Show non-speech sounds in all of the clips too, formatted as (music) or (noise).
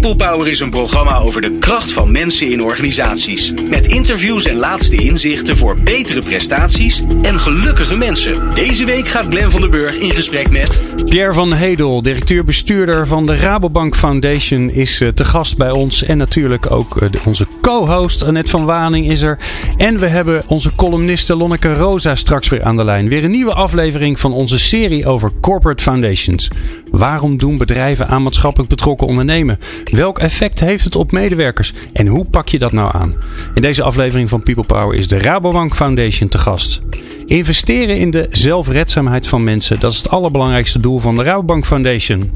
People Power is een programma over de kracht van mensen in organisaties. Met interviews en laatste inzichten voor betere prestaties en gelukkige mensen. Deze week gaat Glen van der Burg in gesprek met... Pierre van Hedel, directeur-bestuurder van de Rabobank Foundation, is uh, te gast bij ons. En natuurlijk ook de, onze co-host Annette van Waning is er. En we hebben onze columniste Lonneke Rosa straks weer aan de lijn. Weer een nieuwe aflevering van onze serie over corporate foundations. Waarom doen bedrijven aan maatschappelijk betrokken ondernemen? Welk effect heeft het op medewerkers? En hoe pak je dat nou aan? In deze aflevering van People Power is de Rabobank Foundation te gast. Investeren in de zelfredzaamheid van mensen, dat is het allerbelangrijkste doel van de Rabobank Foundation.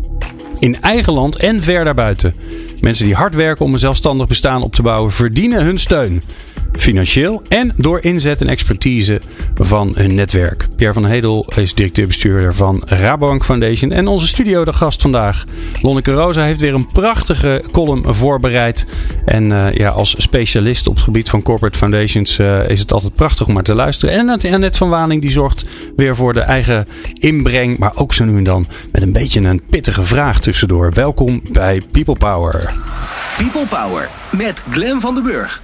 In eigen land en ver daarbuiten. Mensen die hard werken om een zelfstandig bestaan op te bouwen, verdienen hun steun financieel en door inzet en expertise van hun netwerk. Pierre van Hedel is directeur-bestuurder van Rabobank Foundation. En onze studio de gast vandaag, Lonneke Rosa, heeft weer een prachtige column voorbereid. En uh, ja, als specialist op het gebied van corporate foundations uh, is het altijd prachtig om maar te luisteren. En Annette van Waning die zorgt weer voor de eigen inbreng, maar ook zo nu en dan met een beetje een pittige vraag tussendoor. Welkom bij People Power. People Power met Glen van den Burg.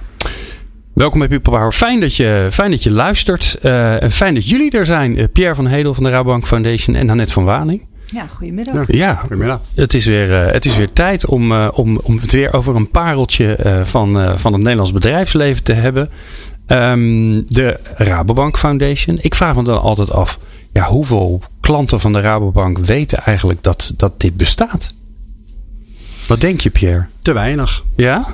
Welkom bij People Power. Fijn dat je, fijn dat je luistert. Uh, en fijn dat jullie er zijn. Uh, Pierre van Hedel van de Rabobank Foundation en Annette van Waning. Ja, goedemiddag. Ja, goedemiddag. Het is weer, uh, het is weer tijd om, om, om het weer over een pareltje van, van het Nederlands bedrijfsleven te hebben. Um, de Rabobank Foundation. Ik vraag me dan altijd af, ja, hoeveel klanten van de Rabobank weten eigenlijk dat, dat dit bestaat? Wat denk je, Pierre? Te weinig. Ja?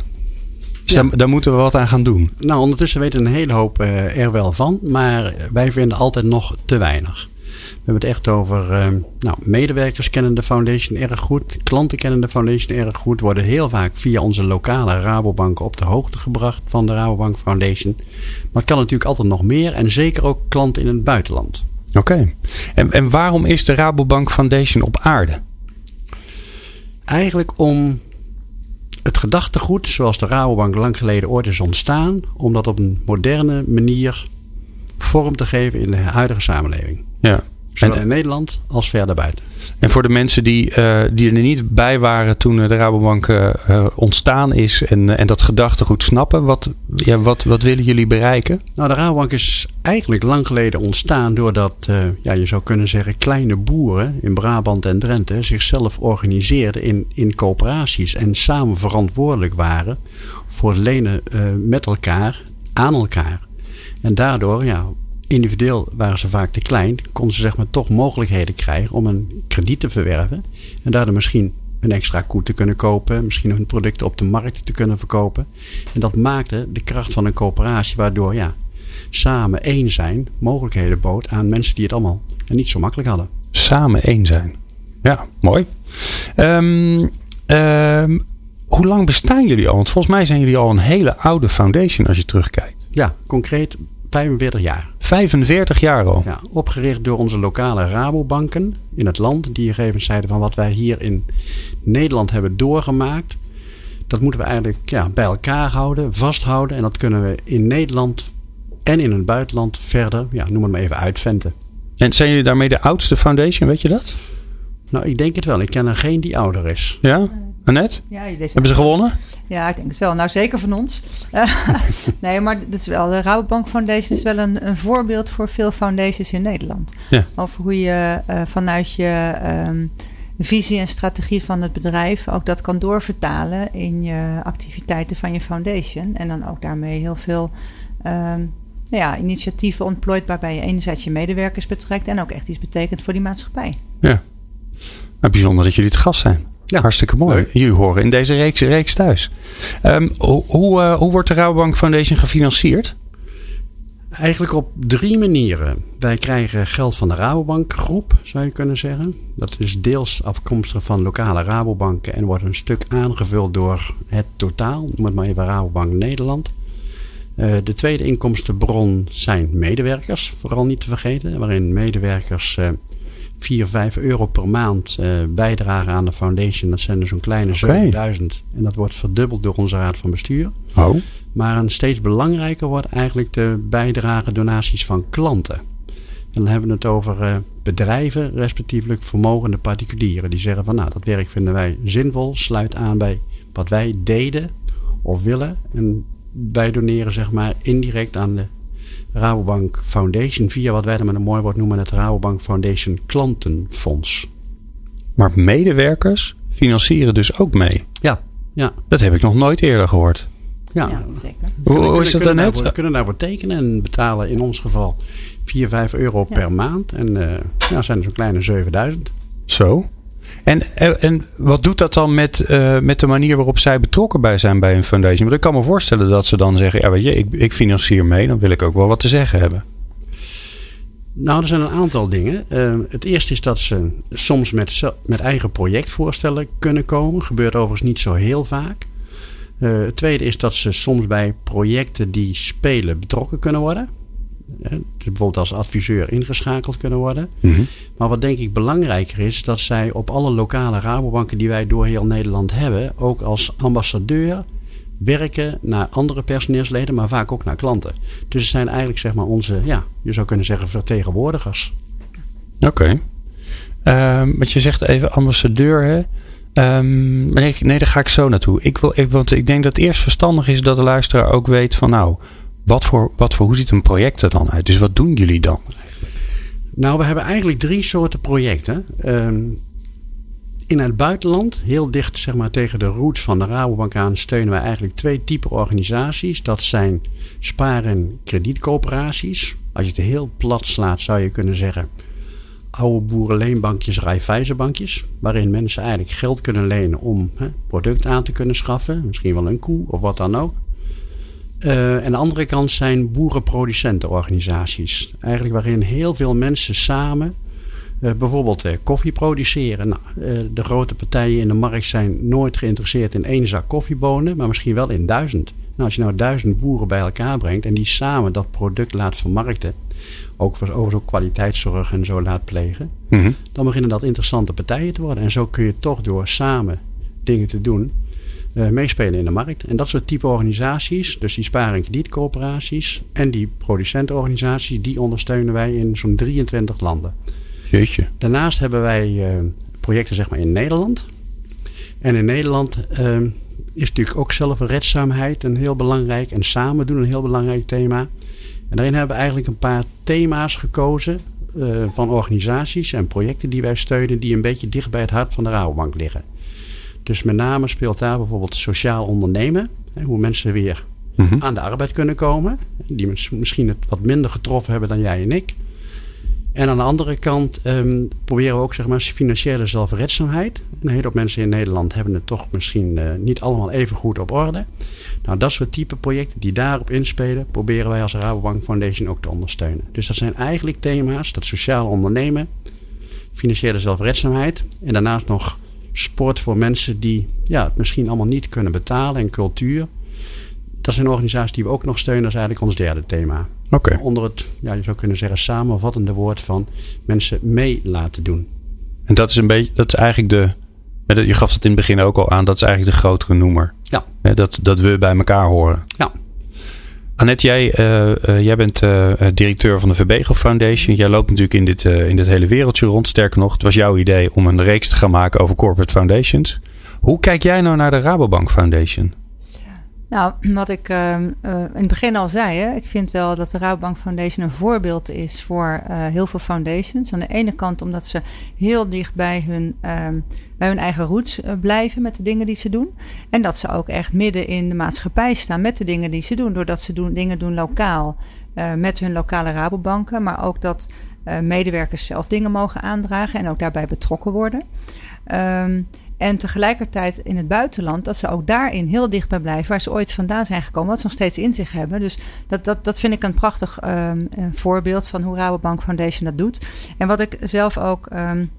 Dus ja. daar, daar, moeten we wat aan gaan doen. Nou, ondertussen weten een hele hoop uh, er wel van. Maar wij vinden altijd nog te weinig. We hebben het echt over uh, nou, medewerkers kennen de foundation erg goed. Klanten kennen de foundation erg goed. Worden heel vaak via onze lokale Rabobanken op de hoogte gebracht van de Rabobank Foundation. Maar het kan natuurlijk altijd nog meer. En zeker ook klanten in het buitenland. Oké. Okay. En, en waarom is de Rabobank Foundation op aarde? Eigenlijk om het gedachtegoed zoals de Rabobank lang geleden ooit is ontstaan, om dat op een moderne manier vorm te geven in de huidige samenleving. Ja. Zowel in Nederland als verder buiten. En voor de mensen die, uh, die er niet bij waren toen de Rabobank uh, ontstaan is en, en dat gedachtegoed snappen, wat, ja, wat, wat willen jullie bereiken? Nou, de Rabobank is eigenlijk lang geleden ontstaan doordat, uh, ja, je zou kunnen zeggen, kleine boeren in Brabant en Drenthe zichzelf organiseerden in, in coöperaties en samen verantwoordelijk waren voor het lenen met elkaar aan elkaar. En daardoor ja, individueel waren ze vaak te klein, konden ze zeg maar toch mogelijkheden krijgen om een krediet te verwerven. En daardoor misschien een extra koe te kunnen kopen, misschien hun producten op de markt te kunnen verkopen. En dat maakte de kracht van een coöperatie, waardoor ja, samen één zijn mogelijkheden bood aan mensen die het allemaal niet zo makkelijk hadden. Samen één zijn. Ja, mooi. Um, um, hoe lang bestaan jullie al? Want volgens mij zijn jullie al een hele oude foundation als je terugkijkt. Ja, concreet 45 jaar. 45 jaar al? Ja, opgericht door onze lokale Rabobanken in het land. Die gegeven zeiden van wat wij hier in Nederland hebben doorgemaakt. Dat moeten we eigenlijk ja, bij elkaar houden, vasthouden. En dat kunnen we in Nederland en in het buitenland verder, ja, noem het maar even, uitventen. En zijn jullie daarmee de oudste foundation, weet je dat? Nou, ik denk het wel. Ik ken er geen die ouder is. Ja? Annette? Ja, Hebben ze gewonnen? Ja, ik denk het wel. Nou, zeker van ons. (laughs) nee, maar dat is wel, de Rabobank Foundation is wel een, een voorbeeld voor veel foundations in Nederland. Ja. Over hoe je uh, vanuit je um, visie en strategie van het bedrijf ook dat kan doorvertalen in je activiteiten van je foundation. En dan ook daarmee heel veel um, nou ja, initiatieven ontplooit waarbij je enerzijds je medewerkers betrekt en ook echt iets betekent voor die maatschappij. Ja. Nou, bijzonder dat jullie te gast zijn. Ja, Hartstikke mooi. Leuk. Jullie horen in deze reeks, reeks thuis. Um, hoe, hoe, uh, hoe wordt de Rabobank Foundation gefinancierd? Eigenlijk op drie manieren. Wij krijgen geld van de Rabobank groep, zou je kunnen zeggen. Dat is deels afkomstig van lokale Rabobanken en wordt een stuk aangevuld door het totaal, noem het maar even Rabobank Nederland. Uh, de tweede inkomstenbron zijn medewerkers, vooral niet te vergeten, waarin medewerkers uh, 4, 5 euro per maand uh, bijdragen aan de foundation. Dat zijn er zo'n kleine okay. 7000. En dat wordt verdubbeld door onze raad van bestuur. Oh. Maar een steeds belangrijker wordt eigenlijk de bijdrage donaties van klanten. dan hebben we het over bedrijven, respectievelijk vermogende particulieren. Die zeggen van nou, dat werk vinden wij zinvol, sluit aan bij wat wij deden of willen. En wij doneren zeg maar indirect aan de Rabobank Foundation via wat wij dan met een mooi woord noemen het Rabobank Foundation Klantenfonds. Maar medewerkers financieren dus ook mee? Ja, ja. Dat heb ik nog nooit eerder gehoord. Ja, zeker. Hoe, is dat dan net? We kunnen daarvoor tekenen en betalen in ons geval 4, 5 euro per maand. En uh, ja, zijn er zo'n kleine 7000. Zo. En, en wat doet dat dan met, uh, met de manier waarop zij betrokken bij zijn bij een foundation? Want ik kan me voorstellen dat ze dan zeggen: ja, weet je, ik, ik financier mee, dan wil ik ook wel wat te zeggen hebben. Nou, er zijn een aantal dingen. Uh, het eerste is dat ze soms met, met eigen projectvoorstellen kunnen komen. Gebeurt overigens niet zo heel vaak. Uh, het tweede is dat ze soms bij projecten die spelen betrokken kunnen worden. Bijvoorbeeld als adviseur ingeschakeld kunnen worden. Mhm. Maar wat denk ik belangrijker is, dat zij op alle lokale Rabobanken die wij door heel Nederland hebben, ook als ambassadeur werken naar andere personeelsleden, maar vaak ook naar klanten. Dus het zijn eigenlijk zeg maar onze, ja, je zou kunnen zeggen vertegenwoordigers. Oké. Okay. Ehm, want je zegt even ambassadeur, hè? Um, nee, nee, daar ga ik zo naartoe. Ik wil, ik, want ik denk dat het eerst verstandig is dat de luisteraar ook weet van nou, wat voor, wat voor, hoe ziet een project er dan uit? Dus wat doen jullie dan? Nou, we hebben eigenlijk drie soorten projecten. Ehm, in het buitenland, heel dicht zeg maar, tegen de roots van de Rabobank aan, steunen wij eigenlijk twee typen organisaties. Dat zijn spaar- en kredietcoöperaties. Als je het heel plat slaat, zou je kunnen zeggen oude boerenleenbankjes, Raiffeisenbankjes. Waarin mensen eigenlijk geld kunnen lenen om product aan te kunnen schaffen. Misschien wel een koe of wat dan ook. Uh, en de andere kant zijn boerenproducentenorganisaties. Eigenlijk waarin heel veel mensen samen uh, bijvoorbeeld uh, koffie produceren. Nou, de grote partijen in de markt zijn nooit geïnteresseerd in één zak koffiebonen, maar misschien wel in duizend. Nou, als je nou duizend boeren bij elkaar brengt en die samen dat product laat vermarkten, ook over zo'n kwaliteitszorg en zo laat plegen, mhm. dan beginnen dat interessante partijen te worden. En zo kun je toch door samen dingen te doen, uh, meespelen in de markt. En dat soort type organisaties, dus die spaar- en kredietcoöperaties en die producentenorganisaties, die ondersteunen wij in zo'n 23 landen. Jeetje. Daarnaast hebben wij uh, projecten zeg maar in Nederland. En in Nederland uh, is natuurlijk ook zelfredzaamheid een heel belangrijk en samen doen een heel belangrijk thema. En daarin hebben we eigenlijk een paar thema's gekozen van organisaties en projecten die wij steunen die een beetje dicht bij het hart van de Rabobank liggen. Dus met name speelt daar bijvoorbeeld sociaal ondernemen. Hoe mensen weer mhm. aan de arbeid kunnen komen. Die misschien het wat minder getroffen hebben dan jij en ik. En aan de andere kant um, proberen we ook zeg maar, financiële zelfredzaamheid. een hele hoop mensen in Nederland hebben het toch misschien uh, niet allemaal even goed op orde. Nou, dat soort type projecten die daarop inspelen, proberen wij als Rabobank Foundation ook te ondersteunen. Dus dat zijn eigenlijk thema's, dat sociaal ondernemen, financiële zelfredzaamheid en daarnaast nog sport voor mensen die ja, het misschien allemaal niet kunnen betalen en cultuur. Dat zijn organisaties die we ook nog steunen. Dat is eigenlijk ons derde thema. Okay. Onder het, ja, je zou kunnen zeggen, samenvattende woord van mensen mee laten doen. En dat is een beetje, dat is eigenlijk de, je gaf het in het begin ook al aan, dat is eigenlijk de grotere noemer. Ja. Dat, dat we bij elkaar horen. Ja. Annette, jij, uh, uh, jij bent uh, directeur van de Verbego Foundation. Jij loopt natuurlijk in dit, in dit hele wereldje rond. Sterker nog, het was jouw idee om een reeks te gaan maken over corporate foundations. Hoe kijk jij nou naar de Rabobank Foundation? Nou, (clears throat) wat ik uh, in het begin al zei, hè, ik vind wel dat de Rabobank Foundation een voorbeeld is voor uh, heel veel foundations. Aan de ene kant omdat ze heel dicht bij hun, uh, bij hun eigen roots blijven met de dingen die ze doen. En dat ze ook echt midden in de maatschappij staan met de dingen die ze doen. Doordat ze dingen doen lokaal met hun lokale Rabobanken. Maar ook dat medewerkers zelf dingen mogen aandragen en ook daarbij betrokken worden. Um, en tegelijkertijd in het buitenland, dat ze ook daarin heel dicht bij blijven, waar ze ooit vandaan zijn gekomen, wat ze nog steeds in zich hebben. Dus dat, dat, dat vind ik een prachtig um, voorbeeld van hoe Rabobank Foundation dat doet. En wat ik zelf ook, um,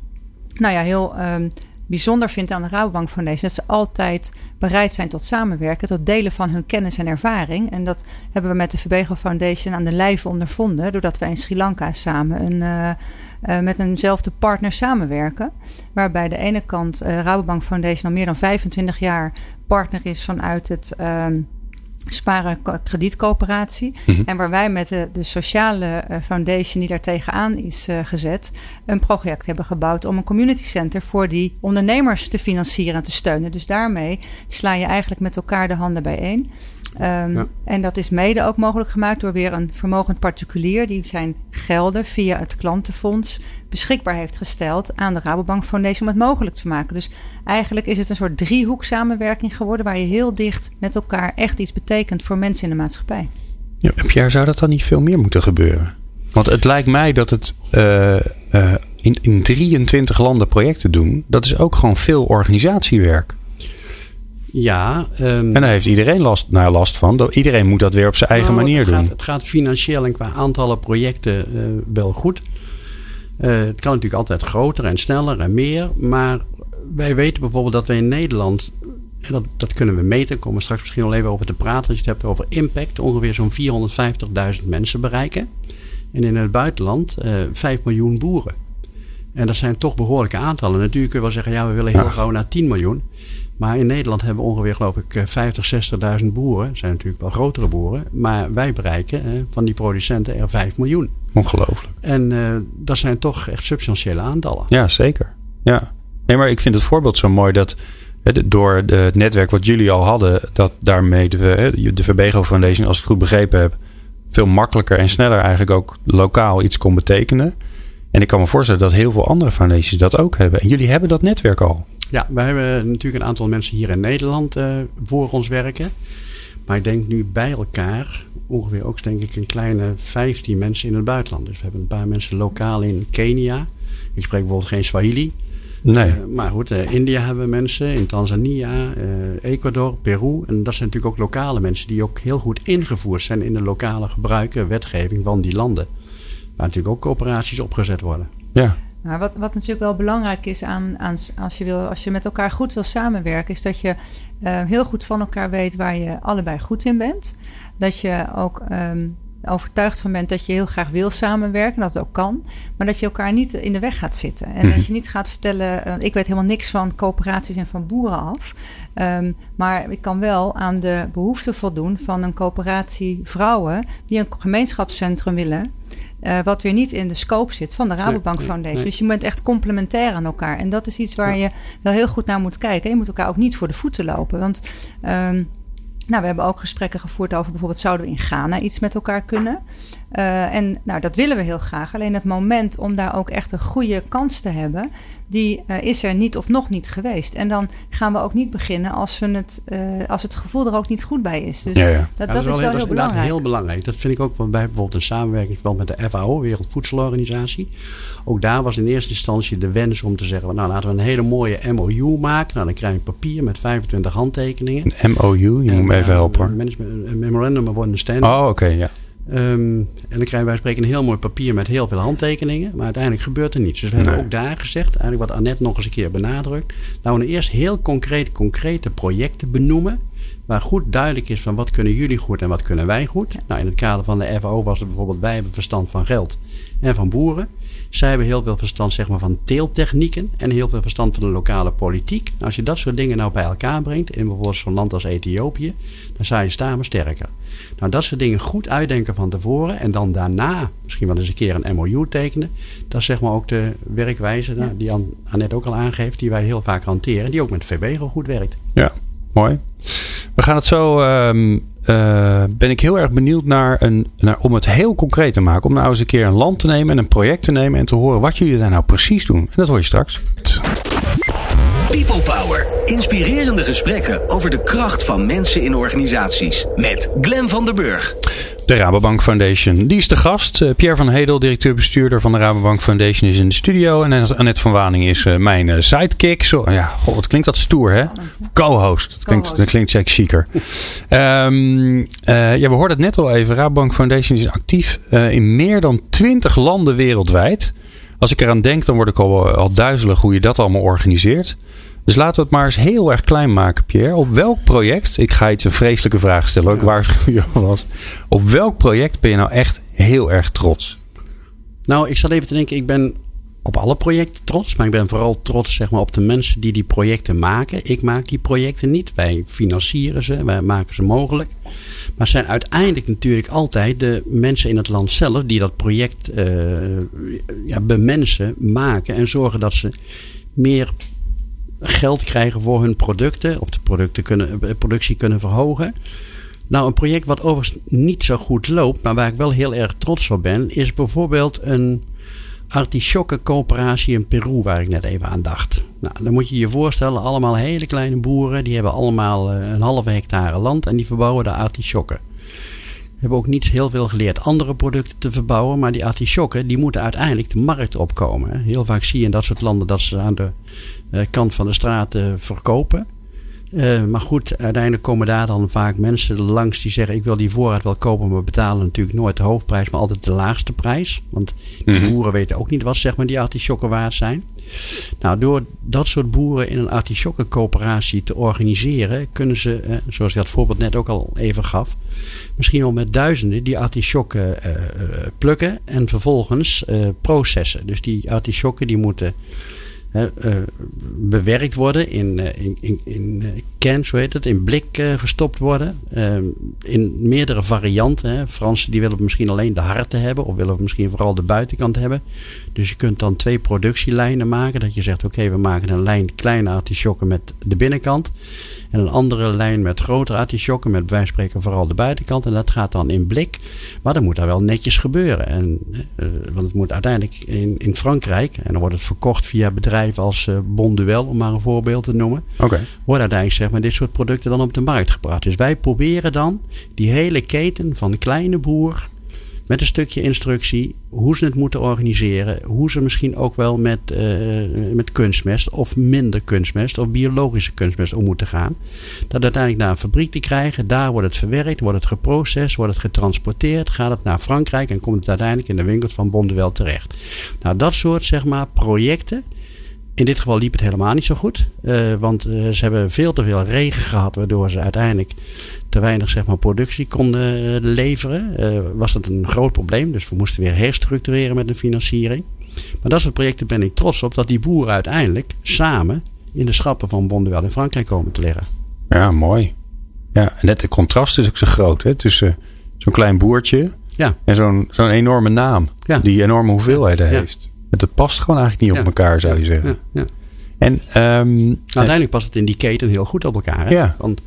nou ja, heel um, bijzonder vind aan de Rabobank Foundation, dat ze altijd bereid zijn tot samenwerken, tot delen van hun kennis en ervaring. En dat hebben we met de Verbego Foundation aan de lijve ondervonden, doordat wij in Sri Lanka samen een. Uh, uh, met eenzelfde partner samenwerken. Waarbij de ene kant uh, Rabobank Foundation al meer dan 25 jaar partner is vanuit het. Sparen kredietcoöperatie. Mhm. En waar wij met de, de sociale uh, foundation die daar tegenaan is uh, gezet, een project hebben gebouwd om een community center voor die ondernemers te financieren en te steunen. Dus daarmee sla je eigenlijk met elkaar de handen bijeen. Um, En dat is mede ook mogelijk gemaakt door weer een vermogend particulier die zijn gelden via het klantenfonds beschikbaar heeft gesteld aan de Rabobank Foundation om het mogelijk te maken. Dus eigenlijk is het een soort driehoek samenwerking geworden waar je heel dicht met elkaar echt iets betekent voor mensen in de maatschappij. Ja, Pierre, zou dat dan niet veel meer moeten gebeuren? Want het lijkt mij dat het uh, uh, in, in 23 landen projecten doen, dat is ook gewoon veel organisatiewerk. Ja. Um, en daar heeft iedereen last, nou, last van. Iedereen moet dat weer op zijn eigen nou, manier het doen. Gaat, het gaat financieel en qua aantallen projecten uh, wel goed. Uh, het kan natuurlijk altijd groter en sneller en meer. Maar wij weten bijvoorbeeld dat we in Nederland. En dat, dat kunnen we meten, komen we straks misschien al even over te praten. Als je het hebt over impact, ongeveer zo'n 450.000 mensen bereiken. En in het buitenland uh, 5 miljoen boeren. En dat zijn toch behoorlijke aantallen. Natuurlijk kun je wel zeggen, ja, we willen heel ja. gauw naar 10 miljoen. Maar in Nederland hebben we ongeveer, geloof ik, 50, 60.000 boeren. Dat zijn natuurlijk wel grotere boeren. Maar wij bereiken eh, van die producenten er 5 miljoen. Ongelooflijk. En uh, dat zijn toch echt substantiële aantallen. Ja, zeker. Ja. Nee, maar ik vind het voorbeeld zo mooi dat door het netwerk wat jullie al hadden, dat daarmee de, de Verbego Foundation, als ik het goed begrepen heb, veel makkelijker en sneller eigenlijk ook lokaal iets kon betekenen. En ik kan me voorstellen dat heel veel andere foundations dat ook hebben. En jullie hebben dat netwerk al. Ja, we hebben natuurlijk een aantal mensen hier in Nederland uh, voor ons werken. Maar ik denk nu bij elkaar ongeveer ook denk ik een kleine 15 mensen in het buitenland. Dus we hebben een paar mensen lokaal in Kenia. Ik spreek bijvoorbeeld geen Swahili. Nee. Uh, maar goed, uh, India hebben we mensen, in Tanzania, Ecuador, Peru. En dat zijn natuurlijk ook lokale mensen die ook heel goed ingevoerd zijn in de lokale gebruiken, wetgeving van die landen. Waar natuurlijk ook coöperaties opgezet worden. Ja. Maar wat, wat natuurlijk wel belangrijk is aan, aan als, je wil, als je met elkaar goed wil samenwerken, is dat je uh, heel goed van elkaar weet waar je allebei goed in bent. Dat je ook um, overtuigd van bent dat je heel graag wil samenwerken, dat het ook kan. Maar dat je elkaar niet in de weg gaat zitten. En Mhm. dat je niet gaat vertellen, uh, ik weet helemaal niks van coöperaties en van boeren af. Um, maar ik kan wel aan de behoeften voldoen van een coöperatie vrouwen die een gemeenschapscentrum willen. Uh, wat weer niet in de scope zit van de Rabobank Nee, Foundation. nee. Dus je bent echt complementair aan elkaar. En dat is iets waar je wel heel goed naar moet kijken. Je moet elkaar ook niet voor de voeten lopen. Want um, nou, we hebben ook gesprekken gevoerd over bijvoorbeeld... zouden we in Ghana iets met elkaar kunnen? Uh, en nou, dat willen we heel graag. Alleen het moment om daar ook echt een goede kans te hebben... die uh, is er niet of nog niet geweest. En dan gaan we ook niet beginnen als, we het, uh, als het gevoel er ook niet goed bij is. Dus Ja, ja. dat, Ja, dat, is wel dat heel inderdaad belangrijk. heel belangrijk. Dat vind ik ook bij bijvoorbeeld een samenwerking wel met de FAO, Wereldvoedselorganisatie. Ook daar was in eerste instantie de wens om te zeggen: nou laten we een hele mooie MOU maken. Nou, dan krijg je papier met 25 handtekeningen. Een MOU, je moet me even helpen hoor. Een management- een Memorandum of Understanding. Oh, oké, ja. Um, en dan krijgen wij spreken een heel mooi papier met heel veel handtekeningen. Maar uiteindelijk gebeurt er niets. Dus we hebben ook daar gezegd, eigenlijk wat Annette nog eens een keer benadrukt. Laten we nou eerst heel concreet, concrete projecten benoemen. Waar goed duidelijk is van wat kunnen jullie goed en wat kunnen wij goed. Nou, in het kader van de FAO was het bijvoorbeeld wij hebben verstand van geld en van boeren. Zij hebben heel veel verstand zeg maar, van teeltechnieken en heel veel verstand van de lokale politiek. Nou, als je dat soort dingen nou bij elkaar brengt, in bijvoorbeeld zo'n land als Ethiopië, dan sta je samen sterker. Nou, dat soort dingen goed uitdenken van tevoren en dan daarna misschien wel eens een keer een MOU tekenen. Dat is zeg maar ook de werkwijze nou, die Annette ook al aangeeft, die wij heel vaak hanteren, die ook met VBGO goed werkt. Ja, mooi. We gaan het zo. ehm, eh, ben ik heel erg benieuwd naar, een, naar om het heel concreet te maken. Om nou eens een keer een land te nemen en een project te nemen en te horen wat jullie daar nou precies doen. En dat hoor je straks. People Power. Inspirerende gesprekken over de kracht van mensen in organisaties. Met Glen van der Burg. De Rabobank Foundation. Die is de gast. Eh, Pierre van Hedel, directeur-bestuurder van de Rabobank Foundation, is in de studio. En Annette van Waning is eh, mijn eh, sidekick. Zo, ja, god, wat klinkt dat stoer, hè? Co-host. Dat klinkt, Co-host. dat klinkt zeker chiquer. (laughs) Ehm, eh, ja, we hoorden het net al even. Rabobank Foundation is actief eh, in meer dan 20 landen wereldwijd. Als ik eraan denk, dan word ik al, al duizelig hoe je dat allemaal organiseert. Dus laten we het maar eens heel erg klein maken, Pierre. Op welk project, ik ga je een vreselijke vraag stellen, ook Ja. waarschuw je alvast. Op welk project ben je nou echt heel erg trots? Nou, ik zat even te denken, ik ben op alle projecten trots, maar ik ben vooral trots zeg maar, op de mensen die die projecten maken. Ik maak die projecten niet. Wij financieren ze, wij maken ze mogelijk. Maar zijn uiteindelijk natuurlijk altijd de mensen in het land zelf die dat project uh, ja, bemensen, maken en zorgen dat ze meer geld krijgen voor hun producten of de producten kunnen, productie kunnen verhogen. Nou, een project wat overigens niet zo goed loopt, maar waar ik wel heel erg trots op ben, is bijvoorbeeld een artichokkencoöperatie in Peru, waar ik net even aan dacht. Nou, dan moet je je voorstellen, allemaal hele kleine boeren, die hebben allemaal eh, een halve hectare land en die verbouwen de artichokken. Hebben ook niet heel veel geleerd andere producten te verbouwen, maar die artichokken die moeten uiteindelijk de markt opkomen. Heel vaak zie je in dat soort landen dat ze aan de eh, kant van de straat verkopen. Uh, maar goed, uiteindelijk komen daar dan vaak mensen langs die zeggen: Ik wil die voorraad wel kopen, maar betalen natuurlijk nooit de hoofdprijs, maar altijd de laagste prijs. Want die mhm. boeren weten ook niet wat zeg maar, die artisjokken waard zijn. Nou, door dat soort boeren in een artisjokkencoöperatie te organiseren, kunnen ze, eh, zoals je dat voorbeeld net ook al even gaf, misschien wel met duizenden die artisjokken uh, plukken en vervolgens processen. Dus die artisjokken die moeten bewerkt worden, in, uh, in, in, in cans, hoe heet het, in blik gestopt worden. In meerdere varianten. Hè. Fransen die willen misschien alleen de harten hebben, of willen misschien vooral de buitenkant hebben. Dus je kunt dan twee productielijnen maken. Dat je zegt, oké, we maken een lijn kleine artisjokken met de binnenkant. En een andere lijn met grotere artisjokken, met bij spreken vooral de buitenkant. En dat gaat dan in blik. Maar dan moet daar wel netjes gebeuren. En, uh, want het moet uiteindelijk in, in Frankrijk, en dan wordt het verkocht via bedrijven als uh, Bonduel, om maar een voorbeeld te noemen. Okay. Wordt uiteindelijk zeg maar, dit soort producten dan op de markt gebracht. Dus wij proberen dan die hele keten van de kleine boer met een stukje instructie hoe ze het moeten organiseren. Hoe ze misschien ook wel met, uh, met kunstmest of minder kunstmest of biologische kunstmest om moeten gaan. Dat uiteindelijk naar een fabriek te krijgen. Daar wordt het verwerkt, wordt het geprocessed, wordt het getransporteerd. Gaat het naar Frankrijk en komt het uiteindelijk in de winkels van Bondewel terecht. Nou, dat soort zeg maar projecten. In dit geval liep het helemaal niet zo goed. Uh, want uh, ze hebben veel te veel regen gehad, waardoor ze uiteindelijk te weinig zeg maar, productie konden eh, leveren, uh, was dat een groot probleem. Dus we moesten weer herstructureren met de financiering. Maar dat soort projecten ben ik trots op dat die boeren uiteindelijk samen in de schappen van Bondewel in Frankrijk komen te liggen. Ja, mooi. Ja, en net het contrast is ook zo groot hè? tussen zo'n klein boertje ja. en zo'n zo'n enorme naam ja. die enorme hoeveelheden ja. heeft. Het past gewoon eigenlijk niet op elkaar, zou je zeggen. En, um, nou, uiteindelijk past het in die keten heel goed op elkaar. Hè? Ja. Want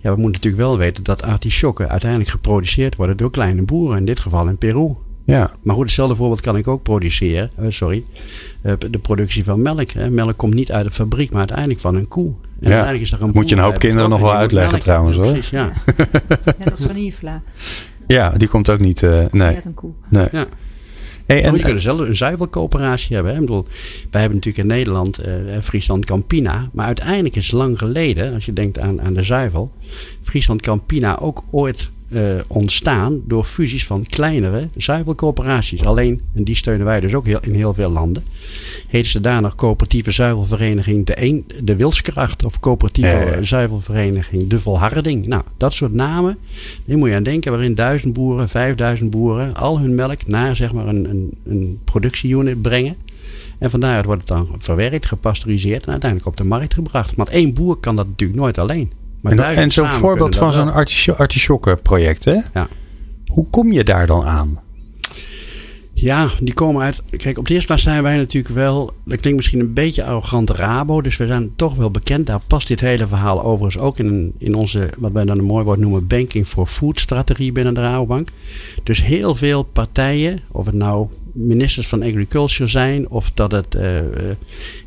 ja, we moeten natuurlijk wel weten dat artisjokken uiteindelijk geproduceerd worden door kleine boeren. In dit geval in Peru. Ja. Maar goed, hetzelfde voorbeeld kan ik ook produceren. Uh, sorry. Uh, de productie van melk. Hè. Melk komt niet uit de fabriek, maar uiteindelijk van een koe. En ja. uiteindelijk is er een Moet je een hoop kinderen nog wel uitleggen trouwens hoor. Precies, ja. Net als vanillevla. Ja, die komt ook niet. Uh, nee. Met een koe. Nee. Ja. Hey, en, je kunt zelf een zuivelcoöperatie hebben. Hè? Ik bedoel, wij hebben natuurlijk in Nederland uh, Friesland Campina. Maar uiteindelijk is lang geleden, als je denkt aan, aan de zuivel, Friesland Campina ook ooit uh, ontstaan door fusies van kleinere zuivelcoöperaties. Alleen, en die steunen wij dus ook heel, in heel veel landen, heette ze daar nog coöperatieve zuivelvereniging de, een, de Wilskracht of coöperatieve zuivelvereniging de Volharding. Nou, dat soort namen, die moet je aan denken, waarin duizend boeren, vijfduizend boeren al hun melk naar zeg maar een, een, een productieunit brengen. En vandaar wordt het dan verwerkt, gepasteuriseerd en uiteindelijk op de markt gebracht. Want één boer kan dat natuurlijk nooit alleen. Maar en, en zo'n voorbeeld van zo'n artichokkenproject, hè? Ja. Hoe kom je daar dan aan? Ja, die komen uit. Kijk, op de eerste plaats zijn wij natuurlijk wel. Dat klinkt misschien een beetje arrogant Rabo. Dus we zijn toch wel bekend. Daar past dit hele verhaal overigens ook in, in onze. wat wij dan een mooi woord noemen. Banking for Food strategie binnen de Rabobank. Dus heel veel partijen. Of het nou ministers van Agriculture zijn. Of dat het uh, eh,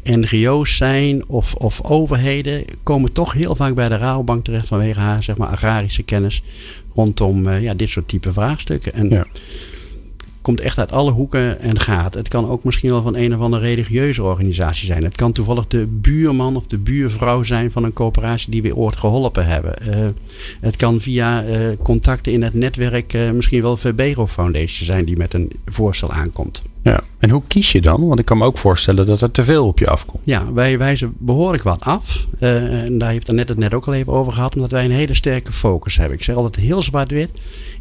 NGO's zijn. Of, of overheden. komen toch heel vaak bij de Rabobank terecht. vanwege haar zeg maar, agrarische kennis. rondom uh, ja, dit soort type vraagstukken. En. Ja komt echt uit alle hoeken en gaat. Het kan ook misschien wel van een of andere religieuze organisatie zijn. Het kan toevallig de buurman of de buurvrouw zijn van een coöperatie die we ooit geholpen hebben. Uh, het kan via uh, contacten in het netwerk uh, misschien wel Verbero Foundation zijn die met een voorstel aankomt. Ja, en hoe kies je dan? Want ik kan me ook voorstellen dat er te veel op je afkomt. Ja, wij wijzen behoorlijk wat af. en daar heeft net het net ook al even over gehad, omdat wij een hele sterke focus hebben. Ik zeg altijd heel zwart-wit.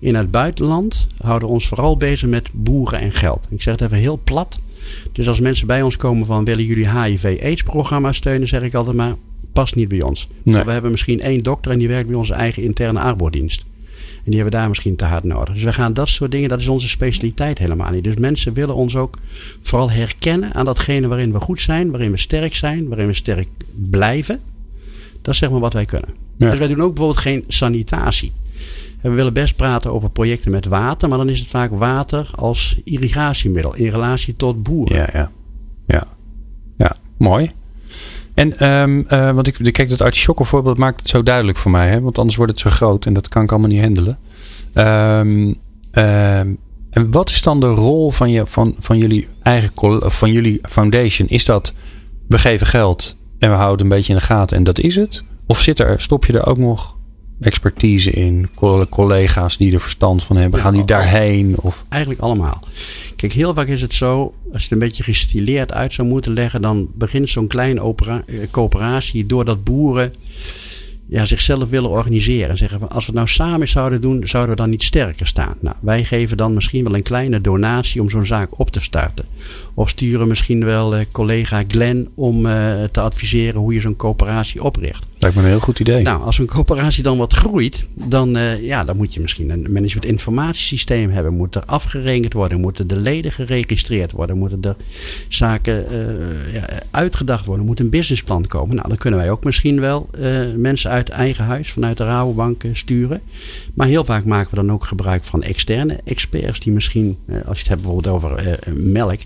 In het buitenland houden we ons vooral bezig met boeren en geld. Ik zeg het even heel plat. Dus als mensen bij ons komen van willen jullie HIV-AIDS-programma steunen, zeg ik altijd maar past niet bij ons. We hebben misschien één dokter en die werkt bij onze eigen interne arbeidsdienst. En die hebben daar misschien te hard nodig. Dus we gaan dat soort dingen, dat is onze specialiteit helemaal niet. Dus mensen willen ons ook vooral herkennen aan datgene waarin we goed zijn, waarin we sterk zijn, waarin we sterk blijven. Dat is zeg maar wat wij kunnen. Dus wij doen ook bijvoorbeeld geen sanitatie. En we willen best praten over projecten met water, maar dan is het vaak water als irrigatiemiddel in relatie tot boeren. Ja, ja. Ja, ja mooi. En um, uh, want ik, kijk, dat artisjokken voorbeeld maakt het zo duidelijk voor mij. Hè? Want anders wordt het zo groot en dat kan ik allemaal niet handelen. Um, en wat is dan de rol van, je, van, van, jullie eigen, van jullie foundation? Is dat we geven geld en we houden een beetje in de gaten en dat is het? Of zit er, stop je er ook nog expertise in? Collega's die er verstand van hebben, gaan die daarheen? Of? Eigenlijk allemaal. Kijk, heel vaak is het zo, als je het een beetje gestileerd uit zou moeten leggen, dan begint zo'n kleine eh, coöperatie doordat boeren ja, zichzelf willen organiseren. En zeggen van als we het nou samen zouden doen, zouden we dan niet sterker staan. Nou, wij geven dan misschien wel een kleine donatie om zo'n zaak op te starten. Of sturen misschien wel eh, collega Glenn om eh, te adviseren hoe je zo'n coöperatie opricht. Lijkt me een heel goed idee. Nou, als een coöperatie dan wat groeit, dan, uh, ja, dan moet je misschien een management informatiesysteem hebben. Moet er afgerekend worden, moeten de leden geregistreerd worden, moeten er zaken ja, uitgedacht worden, moet een businessplan komen. Nou, dan kunnen wij ook misschien wel mensen uit eigen huis, vanuit de Rabobank sturen. Maar heel vaak maken we dan ook gebruik van externe experts die misschien, als je het hebt bijvoorbeeld over melk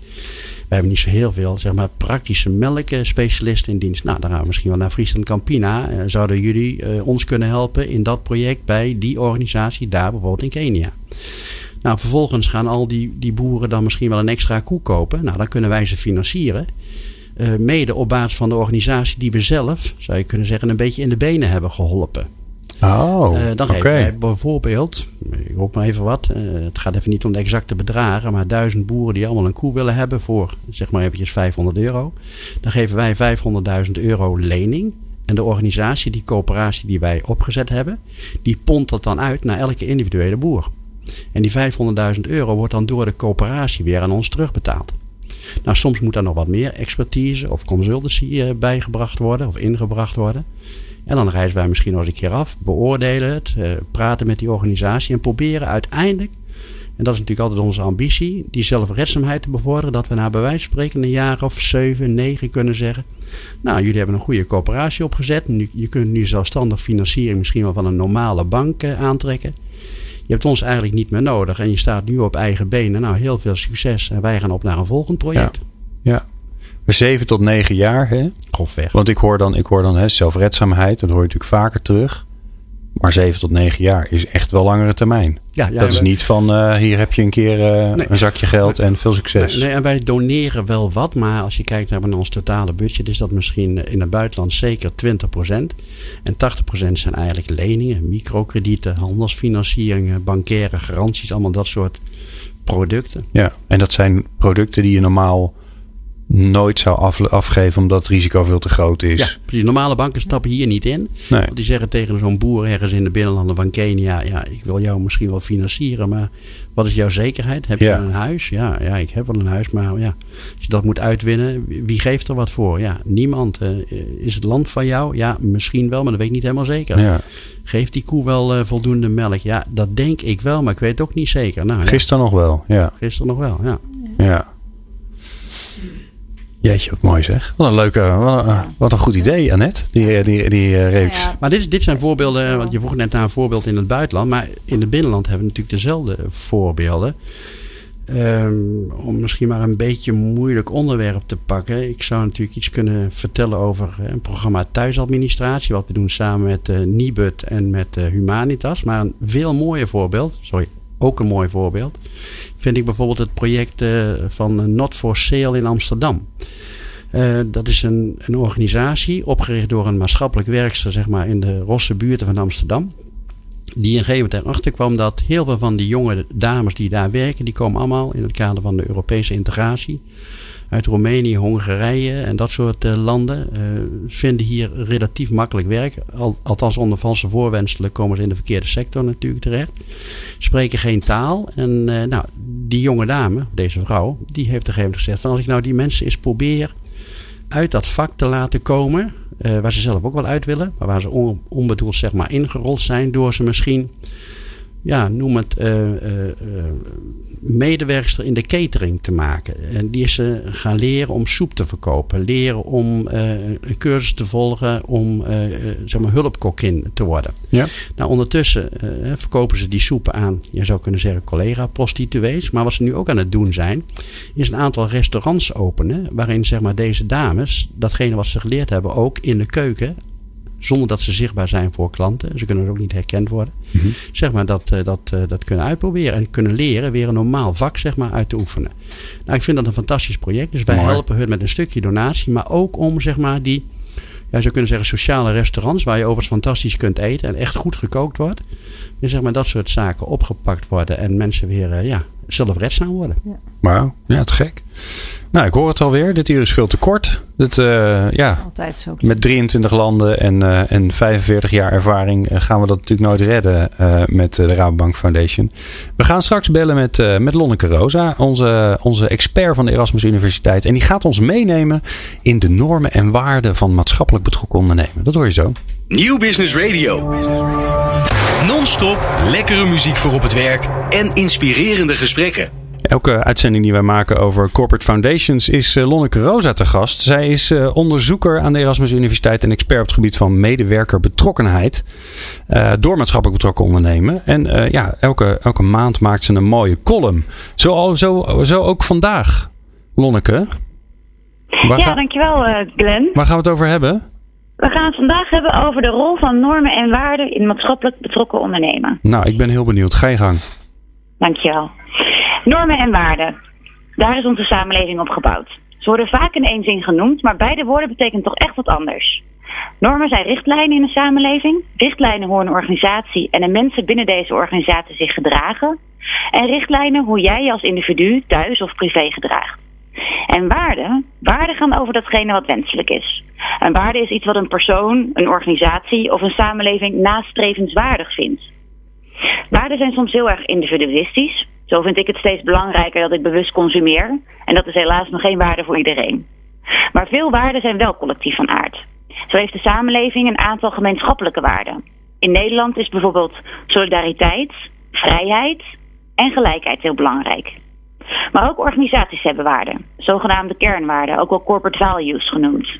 we hebben niet zo heel veel zeg maar, praktische melkspecialisten in dienst. Nou, dan gaan we misschien wel naar Friesland Campina. Uh, zouden jullie uh, ons kunnen helpen in dat project bij die organisatie daar bijvoorbeeld in Kenia? Nou, vervolgens gaan al die, die boeren dan misschien wel een extra koe kopen. Nou, dan kunnen wij ze financieren. Uh, mede op basis van de organisatie die we zelf, zou je kunnen zeggen, een beetje in de benen hebben geholpen. Oh, uh, dan geven wij bijvoorbeeld, ik hoop maar even wat, uh, het gaat even niet om de exacte bedragen, maar duizend boeren die allemaal een koe willen hebben voor, zeg maar eventjes 500 euro. Dan geven wij 500.000 euro lening. En de organisatie, die coöperatie die wij opgezet hebben, die pont dat dan uit naar elke individuele boer. En die 500.000 euro wordt dan door de coöperatie weer aan ons terugbetaald. Nou, soms moet daar nog wat meer expertise of consultancy uh, bijgebracht worden of ingebracht worden. En dan reizen wij misschien nog eens een keer af, beoordelen het, uh, praten met die organisatie en proberen uiteindelijk, en dat is natuurlijk altijd onze ambitie, die zelfredzaamheid te bevorderen. Dat we na bij wijze van spreken een jaar of zeven, negen kunnen zeggen. Nou, jullie hebben een goede coöperatie opgezet. Nu, je kunt nu zelfstandig financiering misschien wel van een normale bank uh, aantrekken. Je hebt ons eigenlijk niet meer nodig en je staat nu op eigen benen. Nou, heel veel succes en wij gaan op naar een volgend project. Ja. Zeven tot negen jaar, hè? Grofweg. Want ik hoor dan, ik hoor dan hè, zelfredzaamheid, dat hoor je natuurlijk vaker terug. Maar zeven tot negen jaar is echt wel langere termijn. Ja, ja dat is niet van uh, hier heb je een keer uh, een zakje geld en veel succes. Nee, en wij doneren wel wat, maar als je kijkt naar ons totale budget, is dat misschien in het buitenland zeker 20%. En 80% zijn eigenlijk leningen, microkredieten, handelsfinancieringen, bankaire garanties, allemaal dat soort producten. Ja, en dat zijn producten die je normaal nooit zou afgeven omdat het risico veel te groot is. Ja, precies. Normale banken stappen hier niet in. Nee. Die zeggen tegen zo'n boer ergens in de binnenlanden van Kenia: Ja, ik wil jou misschien wel financieren, maar wat is jouw zekerheid? Heb je een huis? Ja, ja, ik heb wel een huis, maar ja, als je dat moet uitwinnen, wie geeft er wat voor? Ja, niemand. Uh, is het land van jou? Ja, misschien wel, maar dat weet ik niet helemaal zeker. Ja. Geeft die koe wel uh, voldoende melk? Ja, dat denk ik wel, maar ik weet het ook niet zeker. Nou, Gisteren nog wel, ja. Gisteren nog wel, ja. Ja. Jeetje, wat mooi zeg. Wat een leuke, wat een, goed idee, Annette, die, die, die uh, reeks. Ja. Maar dit, dit zijn voorbeelden, want je vroeg net naar een voorbeeld in het buitenland. Maar in het binnenland hebben we natuurlijk dezelfde voorbeelden. Um, om misschien maar een beetje moeilijk onderwerp te pakken. Ik zou natuurlijk iets kunnen vertellen over een programma thuisadministratie. Wat we doen samen met uh, Nibud en met uh, Humanitas. Maar een veel mooier voorbeeld, sorry, ook een mooi voorbeeld, vind ik bijvoorbeeld het project uh, van Not for Sale in Amsterdam. Uh, dat is een, een organisatie opgericht door een maatschappelijk werkster zeg maar, in de Rosse buurten van Amsterdam. Die een gegeven moment erachter kwam dat heel veel van die jonge dames die daar werken, die komen allemaal in het kader van de Europese integratie uit Roemenië, Hongarije en dat soort landen vinden hier relatief makkelijk werk. althans onder valse voorwenselen komen ze in de verkeerde sector natuurlijk terecht. Spreken geen taal. En nou, die jonge dame, deze vrouw, die heeft op een gegeven moment gezegd: van als ik nou die mensen eens probeer uit dat vak te laten komen. Waar ze zelf ook wel uit willen. Maar waar ze onbedoeld zeg maar ingerold zijn. Door ze misschien, ja, noem het, uh, medewerkster in de catering te maken. En die is ze gaan leren om soep te verkopen. Leren om een cursus te volgen om zeg maar hulpkokkin te worden. Ja. Nou, ondertussen verkopen ze die soepen aan, je zou kunnen zeggen, collega-prostituees. Maar wat ze nu ook aan het doen zijn, is een aantal restaurants openen. Waarin zeg maar, deze dames, datgene wat ze geleerd hebben, ook in de keuken zonder dat ze zichtbaar zijn voor klanten. Ze kunnen ook niet herkend worden. Mhm. Zeg maar dat, uh, dat, uh, dat kunnen uitproberen en kunnen leren weer een normaal vak zeg maar, uit te oefenen. Nou, ik vind dat een fantastisch project. Dus wij helpen hun met een stukje donatie, maar ook om zeg maar die, ja, zou kunnen zeggen sociale restaurants waar je overigens fantastisch kunt eten en echt goed gekookt wordt. En zeg maar dat soort zaken opgepakt worden en mensen weer uh, ja, zelfredzaam worden. Ja. Wauw, ja, te gek. Nou, ik hoor het alweer. Dit uur is veel te kort. Dit, uh, ja, Altijd zo. Met 23 landen en, uh, en 45 jaar ervaring uh, gaan we dat natuurlijk nooit redden met de Rabobank Foundation. We gaan straks bellen met, met Lonneke Rosa, onze, onze expert van de Erasmus Universiteit. En die gaat ons meenemen in de normen en waarden van maatschappelijk betrokken ondernemen. Dat hoor je zo. Nieuw Business Radio. Non-stop lekkere muziek voor op het werk en inspirerende gesprekken. Elke uitzending die wij maken over corporate foundations is uh, Lonneke Rosa te gast. Zij is uh, onderzoeker aan de Erasmus Universiteit en expert op het gebied van medewerkerbetrokkenheid uh, door maatschappelijk betrokken ondernemen. En ja, elke, elke maand maakt ze een mooie column. Zo, zo, zo ook vandaag, Lonneke. Waar ja, dankjewel Glenn. Waar gaan we het over hebben? We gaan het vandaag hebben over de rol van normen en waarden in maatschappelijk betrokken ondernemen. Nou, ik ben heel benieuwd. Ga je gang. Dankjewel. Normen en waarden. Daar is onze samenleving op gebouwd. Ze worden vaak in één zin genoemd, maar beide woorden betekenen toch echt wat anders. Normen zijn richtlijnen in een samenleving. Richtlijnen hoe een organisatie en de mensen binnen deze organisatie zich gedragen. En richtlijnen hoe jij je als individu thuis of privé gedraagt. En waarden, waarden gaan over datgene wat wenselijk is. Een waarde is iets wat een persoon, een organisatie of een samenleving nastrevenswaardig vindt. Waarden zijn soms heel erg individualistisch, zo vind ik het steeds belangrijker dat ik bewust consumeer. En dat is helaas nog geen waarde voor iedereen. Maar veel waarden zijn wel collectief van aard. Zo heeft de samenleving een aantal gemeenschappelijke waarden. In Nederland is bijvoorbeeld solidariteit, vrijheid en gelijkheid heel belangrijk. Maar ook organisaties hebben waarden, zogenaamde kernwaarden, ook wel corporate values genoemd.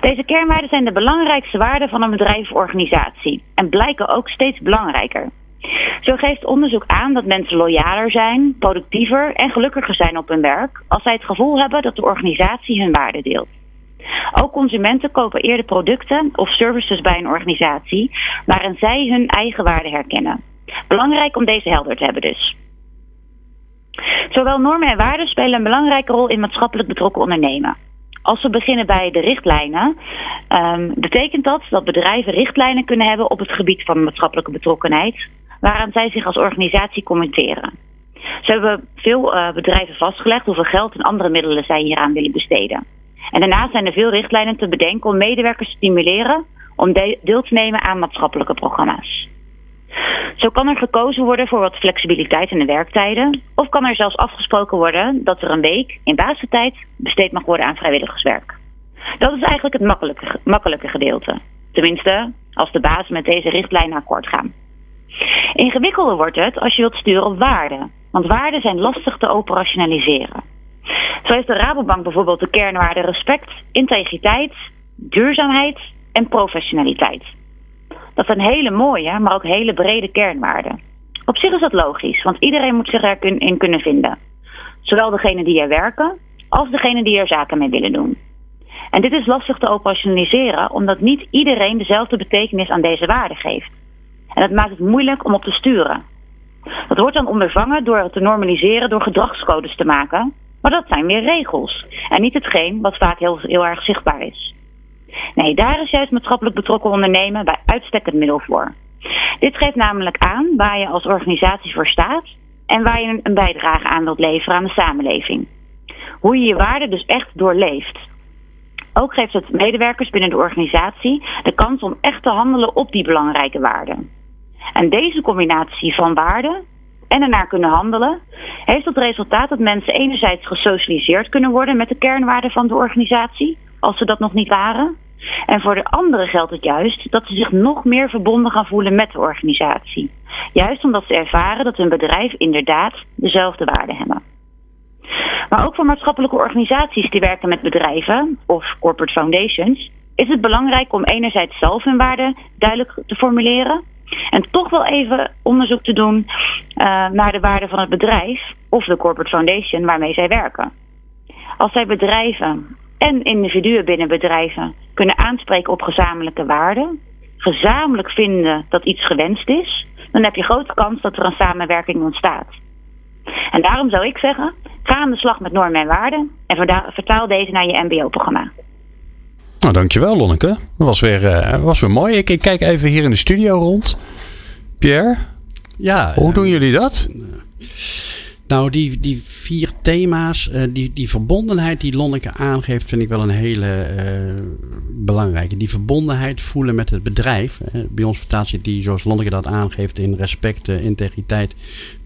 Deze kernwaarden zijn de belangrijkste waarden van een bedrijf of organisatie en blijken ook steeds belangrijker. Zo geeft onderzoek aan dat mensen loyaler zijn, productiever en gelukkiger zijn op hun werk als zij het gevoel hebben dat de organisatie hun waarde deelt. Ook consumenten kopen eerder producten of services bij een organisatie waarin zij hun eigen waarde herkennen. Belangrijk om deze helder te hebben dus. Zowel normen en waarden spelen een belangrijke rol in maatschappelijk betrokken ondernemen. Als we beginnen bij de richtlijnen, um, betekent dat dat bedrijven richtlijnen kunnen hebben op het gebied van maatschappelijke betrokkenheid, waaraan zij zich als organisatie commenteren. Ze hebben veel uh, bedrijven vastgelegd hoeveel geld en andere middelen zij hieraan willen besteden. En daarnaast zijn er veel richtlijnen te bedenken om medewerkers te stimuleren om deel te nemen aan maatschappelijke programma's. Zo kan er gekozen worden voor wat flexibiliteit in de werktijden, of kan er zelfs afgesproken worden dat er een week in basistijd besteed mag worden aan vrijwilligerswerk. Dat is eigenlijk het makkelijke, gedeelte. Tenminste, als de baas met deze richtlijnen akkoord gaan. Ingewikkelder wordt het als je wilt sturen op waarden, want waarden zijn lastig te operationaliseren. Zo heeft de Rabobank bijvoorbeeld de kernwaarden respect, integriteit, duurzaamheid en professionaliteit. Dat zijn hele mooie, maar ook hele brede kernwaarden. Op zich is dat logisch, want iedereen moet zich erin kunnen vinden. Zowel degene die er werken, als degene die er zaken mee willen doen. En dit is lastig te operationaliseren, omdat niet iedereen dezelfde betekenis aan deze waarden geeft. En dat maakt het moeilijk om op te sturen. Dat wordt dan ondervangen door het te normaliseren door gedragscodes te maken. Maar dat zijn weer regels. En niet hetgeen wat vaak heel, heel erg zichtbaar is. Nee, daar is juist maatschappelijk betrokken ondernemen bij uitstek het middel voor. Dit geeft namelijk aan waar je als organisatie voor staat en waar je een bijdrage aan wilt leveren aan de samenleving. Hoe je je waarden dus echt doorleeft. Ook geeft het medewerkers binnen de organisatie de kans om echt te handelen op die belangrijke waarden. En deze combinatie van waarden en ernaar kunnen handelen, heeft tot resultaat dat mensen enerzijds gesocialiseerd kunnen worden met de kernwaarden van de organisatie, als ze dat nog niet waren. En voor de anderen geldt het juist dat ze zich nog meer verbonden gaan voelen met de organisatie. Juist omdat ze ervaren dat hun bedrijf inderdaad dezelfde waarden hebben. Maar ook voor maatschappelijke organisaties die werken met bedrijven of corporate foundations is het belangrijk om enerzijds zelf hun waarden duidelijk te formuleren en toch wel even onderzoek te doen uh, naar de waarde van het bedrijf of de corporate foundation waarmee zij werken. Als zij bedrijven en individuen binnen bedrijven kunnen aanspreken op gezamenlijke waarden, gezamenlijk vinden dat iets gewenst is, dan heb je grote kans dat er een samenwerking ontstaat. En daarom zou ik zeggen, ga aan de slag met normen en waarden en vertaal deze naar je MBO-programma. Nou, dankjewel Lonneke. Dat was weer, uh, was weer mooi. Ik, ik, kijk even hier in de studio rond. Pierre? Ja. Hoe doen jullie dat? Nou, die, die vier thema's, uh, die, die verbondenheid die Lonneke aangeeft, vind ik wel een hele uh, belangrijke. Die verbondenheid voelen met het bedrijf. Bij ons vertaalt zich die, zoals Lonneke dat aangeeft, in respect, integriteit,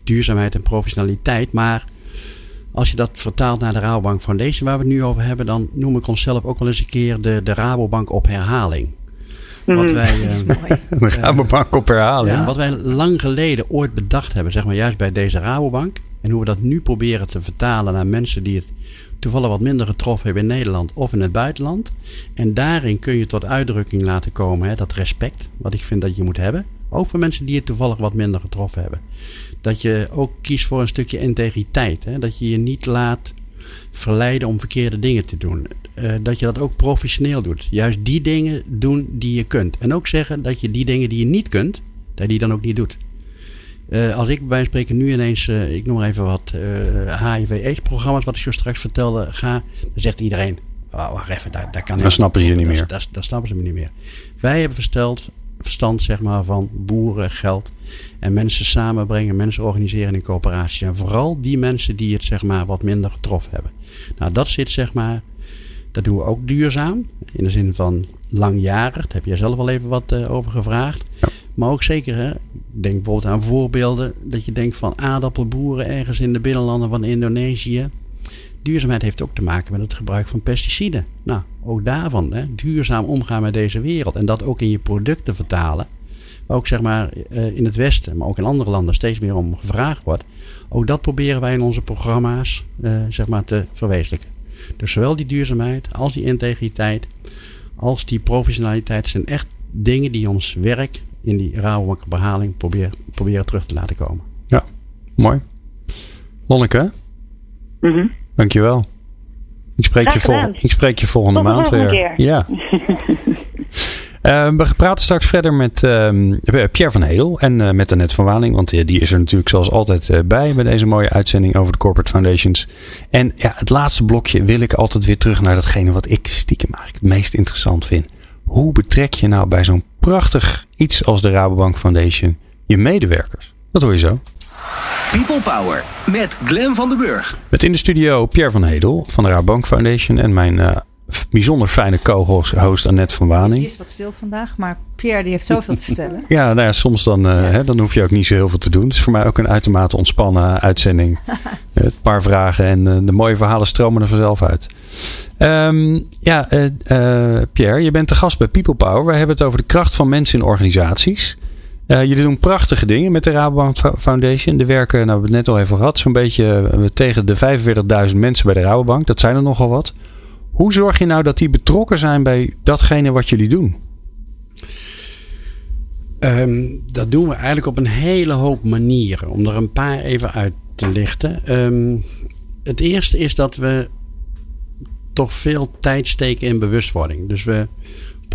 duurzaamheid en professionaliteit. Maar als je dat vertaalt naar de Rabobank Foundation, waar we het nu over hebben, dan noem ik onszelf ook wel eens een keer de, de Rabobank op herhaling. Wat mhm. wij, (laughs) uh, de Rabobank op herhaling. Ja, wat wij lang geleden ooit bedacht hebben, zeg maar juist bij deze Rabobank. En hoe we dat nu proberen te vertalen naar mensen die het toevallig wat minder getroffen hebben in Nederland of in het buitenland. En daarin kun je tot uitdrukking laten komen hè, dat respect, wat ik vind dat je moet hebben. Ook voor mensen die het toevallig wat minder getroffen hebben dat je ook kiest voor een stukje integriteit. Hè? Dat je je niet laat verleiden om verkeerde dingen te doen. Uh, dat je dat ook professioneel doet. Juist die dingen doen die je kunt. En ook zeggen dat je die dingen die je niet kunt, dat je die dan ook niet doet. Uh, als ik bij spreken nu ineens, uh, ik noem maar even wat, HIV-AIDS-programma's, wat ik zo straks vertelde, ga, dan zegt iedereen, oh, wacht even, daar, daar kan Dan snappen ze niet meer. Dan snappen ze me niet meer. Wij hebben versteld, verstand zeg maar, van boeren, geld en mensen samenbrengen, mensen organiseren in coöperaties. En vooral die mensen die het zeg maar wat minder getroffen hebben. Nou, dat zit zeg maar, dat doen we ook duurzaam. In de zin van langjarig. Daar heb je zelf al even wat uh, over gevraagd. Maar ook zeker, hè, denk bijvoorbeeld aan voorbeelden. Dat je denkt van aardappelboeren ergens in de binnenlanden van Indonesië. Duurzaamheid heeft ook te maken met het gebruik van pesticiden. Nou, ook daarvan. Hè, duurzaam omgaan met deze wereld. En dat ook in je producten vertalen ook zeg maar eh, in het Westen, maar ook in andere landen steeds meer om gevraagd wordt. Ook dat proberen wij in onze programma's uh, zeg maar te verwezenlijken. Dus zowel die duurzaamheid als die integriteit als die professionaliteit zijn echt dingen die ons werk in die Rabobank behaling proberen, proberen terug te laten komen. Ja, mooi. Lonneke, mm -hmm. dankjewel. Ik spreek, je, vol, ik spreek je volgende Tot maand weer. Keer. Ja. Uh, (laughs) we praten straks verder met uh, Pierre van Hedel en uh, met Annette van Waling. Want die is er natuurlijk zoals altijd bij bij deze mooie uitzending over de Corporate Foundations. En ja, het laatste blokje wil ik altijd weer terug naar datgene wat ik stiekem eigenlijk het meest interessant vind. Hoe betrek je nou bij zo'n prachtig iets als de Rabobank Foundation je medewerkers? Dat hoor je zo. People Power met Glen van den Burg. Met in de studio Pierre van Hedel van de Rabobank Foundation en mijn bijzonder fijne co-host Annette van Waning. Die is wat stil vandaag, maar Pierre die heeft zoveel te (laughs) vertellen. Ja, nou ja, soms dan, uh, hè, dan hoef je ook niet zo heel veel te doen. Het is voor mij ook een uitermate ontspannen uitzending. (laughs) een paar vragen en uh, de mooie verhalen stromen er vanzelf uit. Um, ja, uh, Pierre, je bent te gast bij People Power. We hebben het over de kracht van mensen in organisaties. jullie doen prachtige dingen met de Rabobank Foundation. Er werken, nou, we hebben het net al even gehad, zo'n beetje tegen de 45.000 mensen bij de Rabobank. Dat zijn er nogal wat. Hoe zorg je nou dat die betrokken zijn bij datgene wat jullie doen? Um, dat doen we eigenlijk op een hele hoop manieren. Om er een paar even uit te lichten. Um, het eerste is dat we toch veel tijd steken in bewustwording. Dus we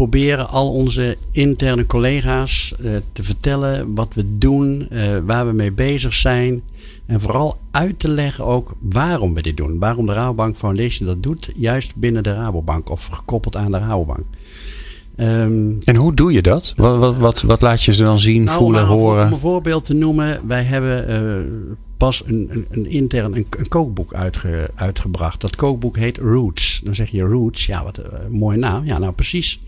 proberen al onze interne collega's uh, te vertellen wat we doen, uh, waar we mee bezig zijn. En vooral uit te leggen ook waarom we dit doen. Waarom de Rabobank Foundation dat doet, juist binnen de Rabobank of gekoppeld aan de Rabobank. Um, en hoe doe je dat? Wat, wat, wat, wat laat je ze dan zien, nou, voelen, horen? Om een voorbeeld te noemen, wij hebben uh, pas een, een, een intern een, een kookboek uitge, uitgebracht. Dat kookboek heet Roots. Dan zeg je Roots, ja, wat een mooie naam. Ja, nou precies.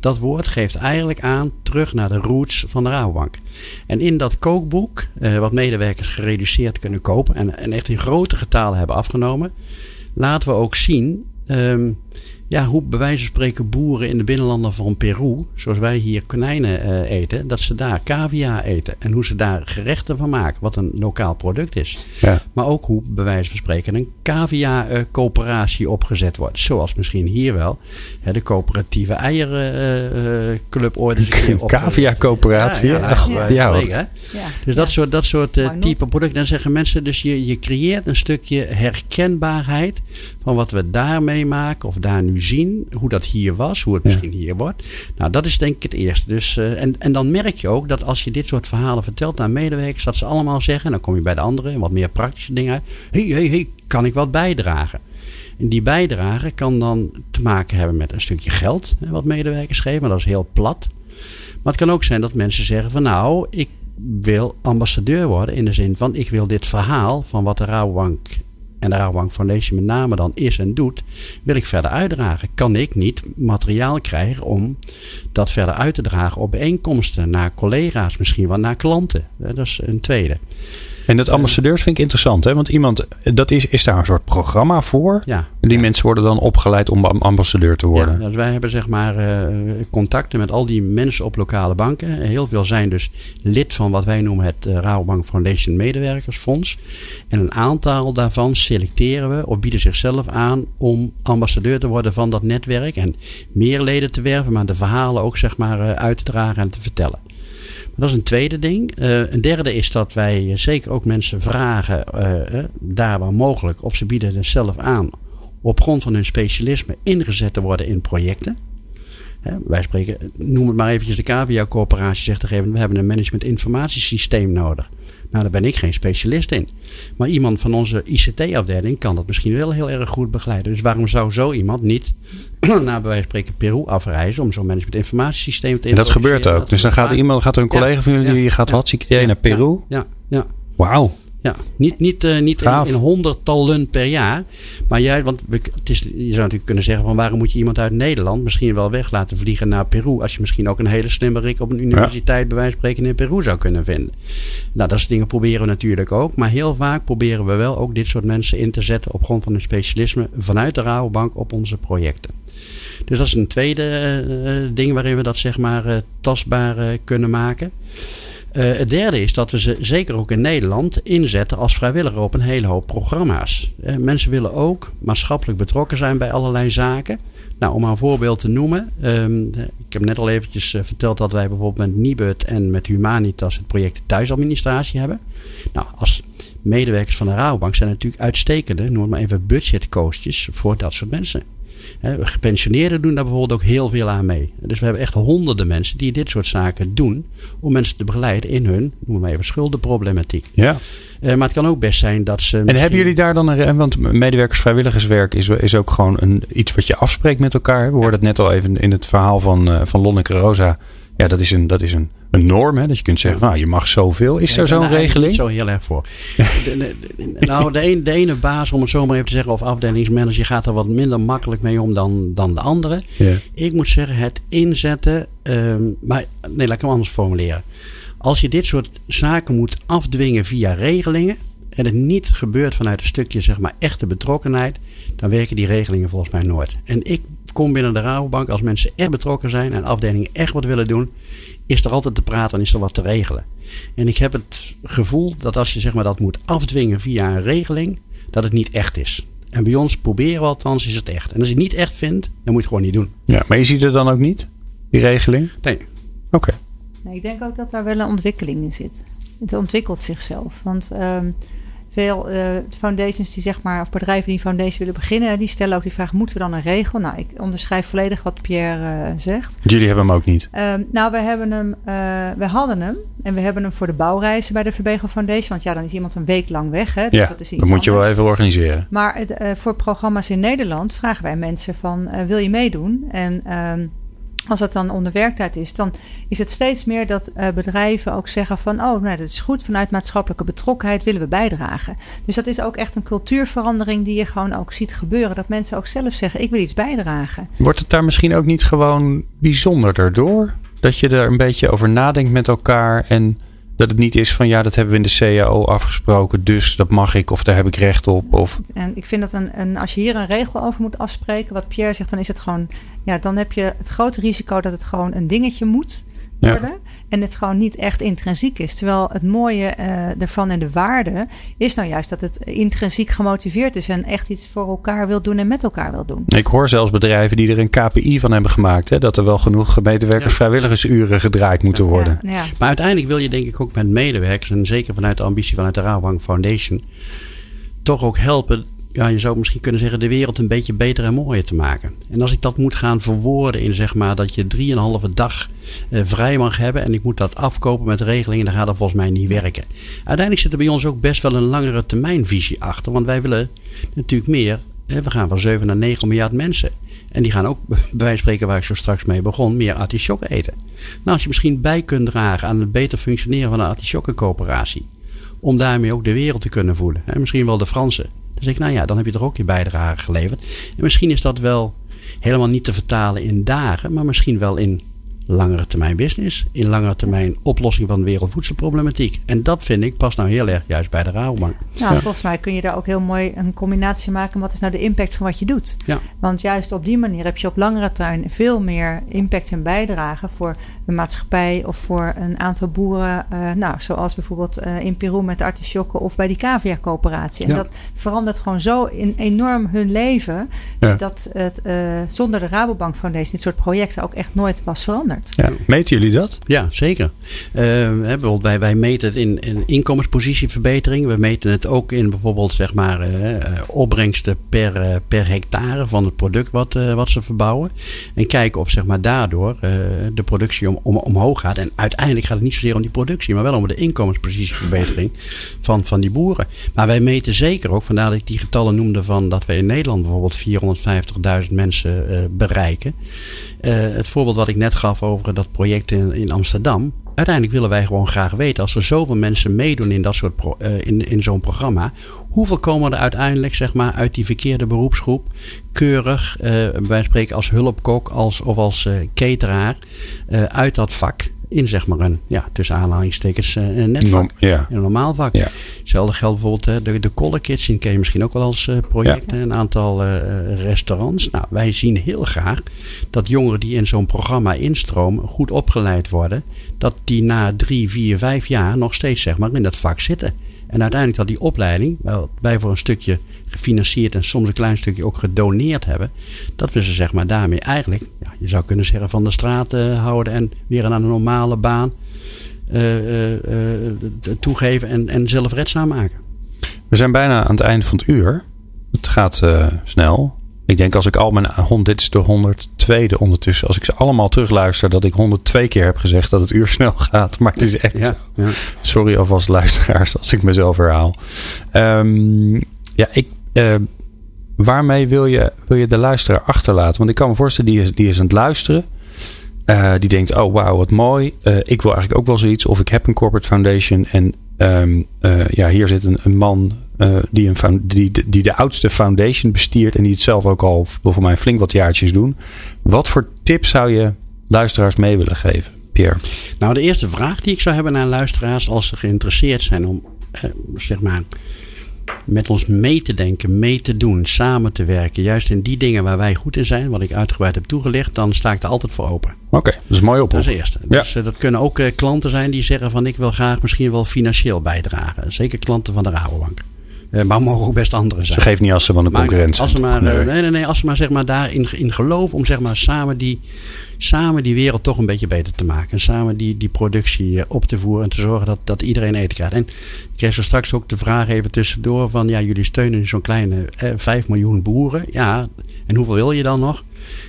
Dat woord geeft eigenlijk aan terug naar de roots van de Rabobank. En in dat kookboek, eh, wat medewerkers gereduceerd kunnen kopen en, en echt in grote getalen hebben afgenomen, laten we ook zien ehm, ja, hoe bij wijze van spreken boeren in de binnenlanden van Peru, zoals wij hier konijnen uh, eten, dat ze daar cavia eten. En hoe ze daar gerechten van maken, wat een lokaal product is. Ja. Maar ook hoe bij wijze van spreken een cavia-coöperatie uh, opgezet wordt. Zoals misschien hier wel hè, de coöperatieve eierenclub uh, ooit eens een Cavia-coöperatie? Ja, ja, ja, ja, Dus dat soort, dat soort type producten. Dan zeggen mensen, dus je, je creëert een stukje herkenbaarheid van wat we daar meemaken of daar nu zien. Hoe dat hier was, hoe het misschien hier wordt. Nou, dat is denk ik het eerste. Dus, uh, en, en dan merk je ook dat als je dit soort verhalen vertelt aan medewerkers, dat ze allemaal zeggen, en dan kom je bij de anderen, wat meer praktische dingen Hé, hé, hé, kan ik wat bijdragen? En die bijdrage kan dan te maken hebben met een stukje geld, hè, wat medewerkers geven, maar dat is heel plat. Maar het kan ook zijn dat mensen zeggen van nou, ik wil ambassadeur worden in de zin van ik wil dit verhaal van wat de Rabobank en de Rabobank Foundation met name dan is en doet, wil ik verder uitdragen. Kan ik niet materiaal krijgen om dat verder uit te dragen op bijeenkomsten, naar collega's, misschien wel naar klanten. Dat is een tweede. En dat ambassadeurs vind ik interessant, hè? Want iemand, dat is, is daar een soort programma voor. Ja, en die mensen worden dan opgeleid om ambassadeur te worden. Ja, dus wij hebben zeg maar uh, contacten met al die mensen op lokale banken. Heel veel zijn dus lid van wat wij noemen het uh, Rabobank Foundation Medewerkersfonds. En een aantal daarvan selecteren we of bieden zichzelf aan om ambassadeur te worden van dat netwerk. En meer leden te werven, maar de verhalen ook zeg maar uit te dragen en te vertellen. Dat is een tweede ding. Uh, een derde is dat wij zeker ook mensen vragen, uh, daar waar mogelijk, of ze bieden het zelf aan op grond van hun specialisme ingezet te worden in projecten. Wij spreken, noem het maar eventjes de KVA-coöperatie zegt even, we hebben een management informatiesysteem nodig. Nou, daar ben ik geen specialist in. Maar iemand van onze ICT-afdeling kan dat misschien wel heel erg goed begeleiden. Dus waarom zou zo iemand niet (clears throat) naar bij wijze van spreken Peru afreizen om zo'n management informatiesysteem te En dat gebeurt ook. Dus dan gaat er iemand, gaat er een collega van jullie, die gaat wat idee naar Peru? Ja, ja. Wauw. Ja, niet, niet, uh, niet in, in, honderdtallen per jaar. Maar jij, want het is, je zou natuurlijk kunnen zeggen: van waarom moet je iemand uit Nederland misschien wel weg laten vliegen naar Peru? Als je misschien ook een hele slimmerik op een universiteit, ja. bij wijze van spreken, in Peru zou kunnen vinden. Nou, dat soort dingen proberen we natuurlijk ook. Maar heel vaak proberen we wel ook dit soort mensen in te zetten op grond van hun specialisme vanuit de Rabobank op onze projecten. Dus dat is een tweede uh, ding waarin we dat zeg maar uh, tastbaar kunnen maken. Uh, het derde is dat we ze zeker ook in Nederland inzetten als vrijwilliger op een hele hoop programma's. Uh, mensen willen ook maatschappelijk betrokken zijn bij allerlei zaken. Nou, om een voorbeeld te noemen. Um, ik heb net al eventjes uh, verteld dat wij bijvoorbeeld met Nibud en met Humanitas het project thuisadministratie hebben. Nou, als medewerkers van de Rabobank zijn natuurlijk uitstekende, noem maar even budgetcoaches voor dat soort mensen. Gepensioneerden doen daar bijvoorbeeld ook heel veel aan mee. Dus we hebben echt honderden mensen die dit soort zaken doen. Om mensen te begeleiden in hun, noem maar even, schuldenproblematiek. Ja. Uh, maar het kan ook best zijn dat ze. En hebben jullie daar dan een. Want medewerkersvrijwilligerswerk is, is ook gewoon een, iets wat je afspreekt met elkaar. We hoorden het net al even in het verhaal van, uh, van Lonneke Rosa. Ja, dat is een, dat is een, een norm. Hè? Dat je kunt zeggen, nou, je mag zoveel. Is er zo'n regeling? Zo heel erg voor. de, de, nou, de, een, de ene baas, om het zo maar even te zeggen, of afdelingsmanager gaat er wat minder makkelijk mee om dan, dan de andere. Ja. Ik moet zeggen, het inzetten. Um, maar nee, laat ik hem anders formuleren. Als je dit soort zaken moet afdwingen via regelingen. En het niet gebeurt vanuit een stukje, zeg maar, echte betrokkenheid. Dan werken die regelingen volgens mij nooit. En ik kom binnen de Rabobank als mensen echt betrokken zijn en afdelingen echt wat willen doen, is er altijd te praten en is er wat te regelen. En ik heb het gevoel dat als je zeg maar, dat moet afdwingen via een regeling, dat het niet echt is. En bij ons proberen we althans, is het echt. En als je het niet echt vindt, dan moet je het gewoon niet doen. Ja, maar je ziet het dan ook niet, die regeling? Nee. Oké. Okay. Nee, ik denk ook dat daar wel een ontwikkeling in zit. Het ontwikkelt zichzelf. Want um, veel uh, foundations die zeg maar, of bedrijven die foundation willen beginnen, die stellen ook die vraag: moeten we dan een regel? Nou, ik onderschrijf volledig wat Pierre uh, zegt. Jullie hebben hem ook niet? Um, nou, we hebben hem, uh, we hadden hem en we hebben hem voor de bouwreizen bij de Verbegel Foundation. Want ja, dan is iemand een week lang weg. Hè, dus ja, dat, is iets dat moet je wel even organiseren. Maar het, voor programma's in Nederland vragen wij mensen van: wil je meedoen? En um, als het dan onder werktijd is, dan is het steeds meer dat uh, bedrijven ook zeggen van, oh, nou, dat is goed, vanuit maatschappelijke betrokkenheid willen we bijdragen. Dus dat is ook echt een cultuurverandering die je gewoon ook ziet gebeuren. Dat mensen ook zelf zeggen, ik wil iets bijdragen. Wordt het daar misschien ook niet gewoon bijzonderder door? Dat je er een beetje over nadenkt met elkaar en dat het niet is van ja, dat hebben we in de CAO afgesproken, dus dat mag ik of daar heb ik recht op. Of... En ik vind dat een, een, als je hier een regel over moet afspreken, wat Pierre zegt, dan is het gewoon, ja, dan heb je het grote risico dat het gewoon een dingetje moet worden. En het gewoon niet echt intrinsiek is. Terwijl het mooie uh, ervan en de waarde is nou juist dat het intrinsiek gemotiveerd is en echt iets voor elkaar wil doen en met elkaar wil doen. Ik hoor zelfs bedrijven die er een KPI van hebben gemaakt. Hè, dat er wel genoeg medewerkers vrijwilligersuren gedraaid moeten worden. Ja, maar uiteindelijk wil je denk ik ook met medewerkers, en zeker vanuit de ambitie vanuit de Rabobank Foundation, toch ook helpen ja, je zou misschien kunnen zeggen, de wereld een beetje beter en mooier te maken. En als ik dat moet gaan verwoorden in zeg maar dat je drieënhalve dag eh, vrij mag hebben en ik moet dat afkopen met regelingen, dan gaat dat volgens mij niet werken. Uiteindelijk zit er bij ons ook best wel een langere termijnvisie achter, want wij willen natuurlijk meer. We gaan van 7 naar 9 miljard mensen. En die gaan ook, (laughs) bij wijze spreken waar ik zo straks mee begon, meer artisjokken eten. Nou, als je misschien bij kunt dragen aan het beter functioneren van een artisjokkencoöperatie. Om daarmee ook de wereld te kunnen voelen. Hè, misschien wel de Fransen dan zeg ik, nou ja, dan heb je er ook je bijdrage geleverd. En misschien is dat wel helemaal niet te vertalen in dagen, maar misschien wel in langere termijn business, in langere termijn oplossing van de wereldvoedselproblematiek. En dat vind ik past nou heel erg juist bij de Rabobank. Nou, ja. volgens mij kun je daar ook heel mooi een combinatie maken. Wat is nou de impact van wat je doet? Ja. Want juist op die manier heb je op langere termijn veel meer impact en bijdrage voor de maatschappij of voor een aantal boeren. Uh, nou, zoals bijvoorbeeld uh, in Peru met de artisjokken of bij die cavia-coöperatie. En dat verandert gewoon zo in, enorm hun leven. Dat het uh, zonder de Rabobank Foundation dit soort projecten ook echt nooit was veranderd. Ja. Meten jullie dat? Ja, zeker. Uh, bijvoorbeeld wij, wij meten het in, in inkomenspositieverbetering. We meten het ook in bijvoorbeeld zeg maar, uh, opbrengsten per, per hectare van het product wat, uh, wat ze verbouwen. En kijken of zeg maar, daardoor de productie om, om, omhoog gaat. En uiteindelijk gaat het niet zozeer om die productie, maar wel om de inkomenspositieverbetering van, van die boeren. Maar wij meten zeker ook, vandaar dat ik die getallen noemde van dat wij in Nederland bijvoorbeeld 450.000 mensen bereiken. Het voorbeeld wat ik net gaf over dat project in, in Amsterdam. Uiteindelijk willen wij gewoon graag weten, als er zoveel mensen meedoen in, dat soort uh, in, in zo'n programma, hoeveel komen er uiteindelijk zeg maar, uit die verkeerde beroepsgroep keurig, uh, bij spreken als hulpkok als, of als uh, cateraar, uit dat vak? In zeg maar een, ja, tussen aanhalingstekens, uh, een netvak. Ja. Een normaal vak. Ja. Hetzelfde geldt bijvoorbeeld de, de Color Kitchen, ken je misschien ook wel als uh, projecten. Een aantal uh, restaurants. Nou, wij zien heel graag dat jongeren die in zo'n programma instromen, goed opgeleid worden. Dat die na drie, vier, vijf jaar nog steeds zeg maar in dat vak zitten. En uiteindelijk dat die opleiding, wel wij voor een stukje gefinancierd en soms een klein stukje ook gedoneerd hebben, dat we ze zeg maar daarmee eigenlijk, ja, je zou kunnen zeggen, van de straat uh, houden en weer aan een normale baan uh, uh, toegeven en, en zelfredzaam maken. We zijn bijna aan het eind van het uur. Het gaat snel. Ik denk als ik al mijn hond, dit is de 102e ondertussen. Als ik ze allemaal terugluister, dat ik 102 keer heb gezegd dat het uur (laughs) snel gaat. Maar het is echt ja, ja. Sorry alvast luisteraars als ik mezelf herhaal. Um, ja, ik, uh, waarmee wil je, wil je de luisteraar achterlaten? Want ik kan me voorstellen, die is, die is aan het luisteren. Uh, die denkt, oh wauw, wat mooi. Uh, ik wil eigenlijk ook wel zoiets. Of ik heb een corporate foundation. En um, ja, hier zit een, een man uh, die, een, die, die de oudste foundation bestiert en die het zelf ook al voor mij flink wat jaartjes doen. Wat voor tips zou je luisteraars mee willen geven, Pierre? Nou, de eerste vraag die ik zou hebben aan luisteraars als ze geïnteresseerd zijn om eh, zeg maar met ons mee te denken, mee te doen, samen te werken. Juist in die dingen waar wij goed in zijn, wat ik uitgebreid heb toegelicht, dan sta ik er altijd voor open. Oké, dat is mooi op. Dat is het eerste. Dus uh, dat kunnen ook uh, klanten zijn die zeggen van ik wil graag misschien wel financieel bijdragen. Zeker klanten van de Rabobank. Uh, maar mogen ook best andere zijn. Ze geeft niet als ze van de concurrentie. Als ze maar, nee. nee, nee, nee, als ze maar, zeg maar daarin in geloven om zeg maar, samen, die, samen die wereld toch een beetje beter te maken. En samen die, die productie op te voeren en te zorgen dat, dat iedereen eten krijgt. En ik kreeg zo straks ook de vraag even tussendoor van ja, jullie steunen zo'n kleine eh, 5 miljoen boeren. Ja, en hoeveel wil je dan nog?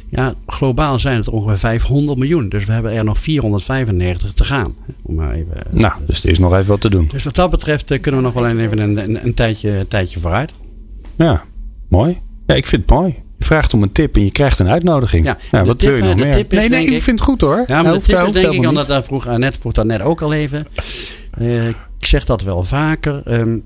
Ja, globaal zijn het ongeveer 500 miljoen. Dus we hebben er nog 495 te gaan. Om maar even, nou, dus er is nog even wat te doen. Dus wat dat betreft eh, kunnen we nog wel even een, een, een, tijdje, een tijdje vooruit. Ja, mooi. Ja, ik vind het mooi. Je vraagt om een tip en je krijgt een uitnodiging. Ja, wat wil je nog meer? Nee, nee, ik vind het goed hoor. Ja, maar de tip is denk ik, dat daar vroeg Annette vroeg dat net ook al even. Uh, ik zeg dat wel vaker. Um,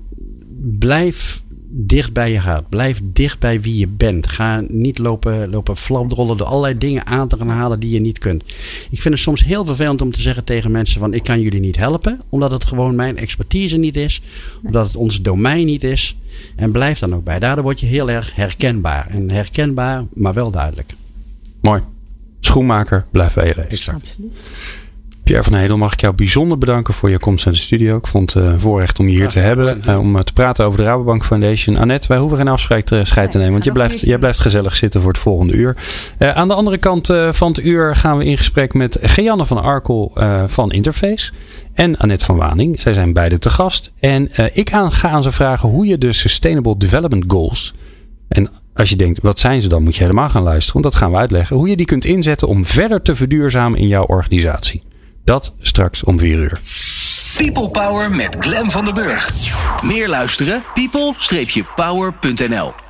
blijf dicht bij je hart. Blijf dicht bij wie je bent. Ga niet lopen, lopen flapdrollen door allerlei dingen aan te gaan halen die je niet kunt. Ik vind het soms heel vervelend om te zeggen tegen mensen van ik kan jullie niet helpen. Omdat het gewoon mijn expertise niet is. Omdat het ons domein niet is. En blijf dan ook bij. Daardoor word je heel erg herkenbaar. En herkenbaar, maar wel duidelijk. Mooi. Schoenmaker, blijf bij je lezen. Exact. Absoluut. Pierre van Hedel, mag ik jou bijzonder bedanken voor je komst naar de studio. Ik vond het een voorrecht om je hier te hebben. Uh, om te praten over de Rabobank Foundation. Annette, wij hoeven geen afspraak te scheid te nemen. Want je blijft, jij blijft gezellig zitten voor het volgende uur. Uh, aan de andere kant uh, van het uur gaan we in gesprek met Geanne van Arkel van Interface. En Annette van Waning. Zij zijn beide te gast. En ik aan, ga aan ze vragen hoe je de Sustainable Development Goals... En als je denkt, wat zijn ze dan? Moet je helemaal gaan luisteren. Want dat gaan we uitleggen. Hoe je die kunt inzetten om verder te verduurzamen in jouw organisatie. Dat straks om 4 uur. People Power met Glen van der Burg. Meer luisteren? people-power.nl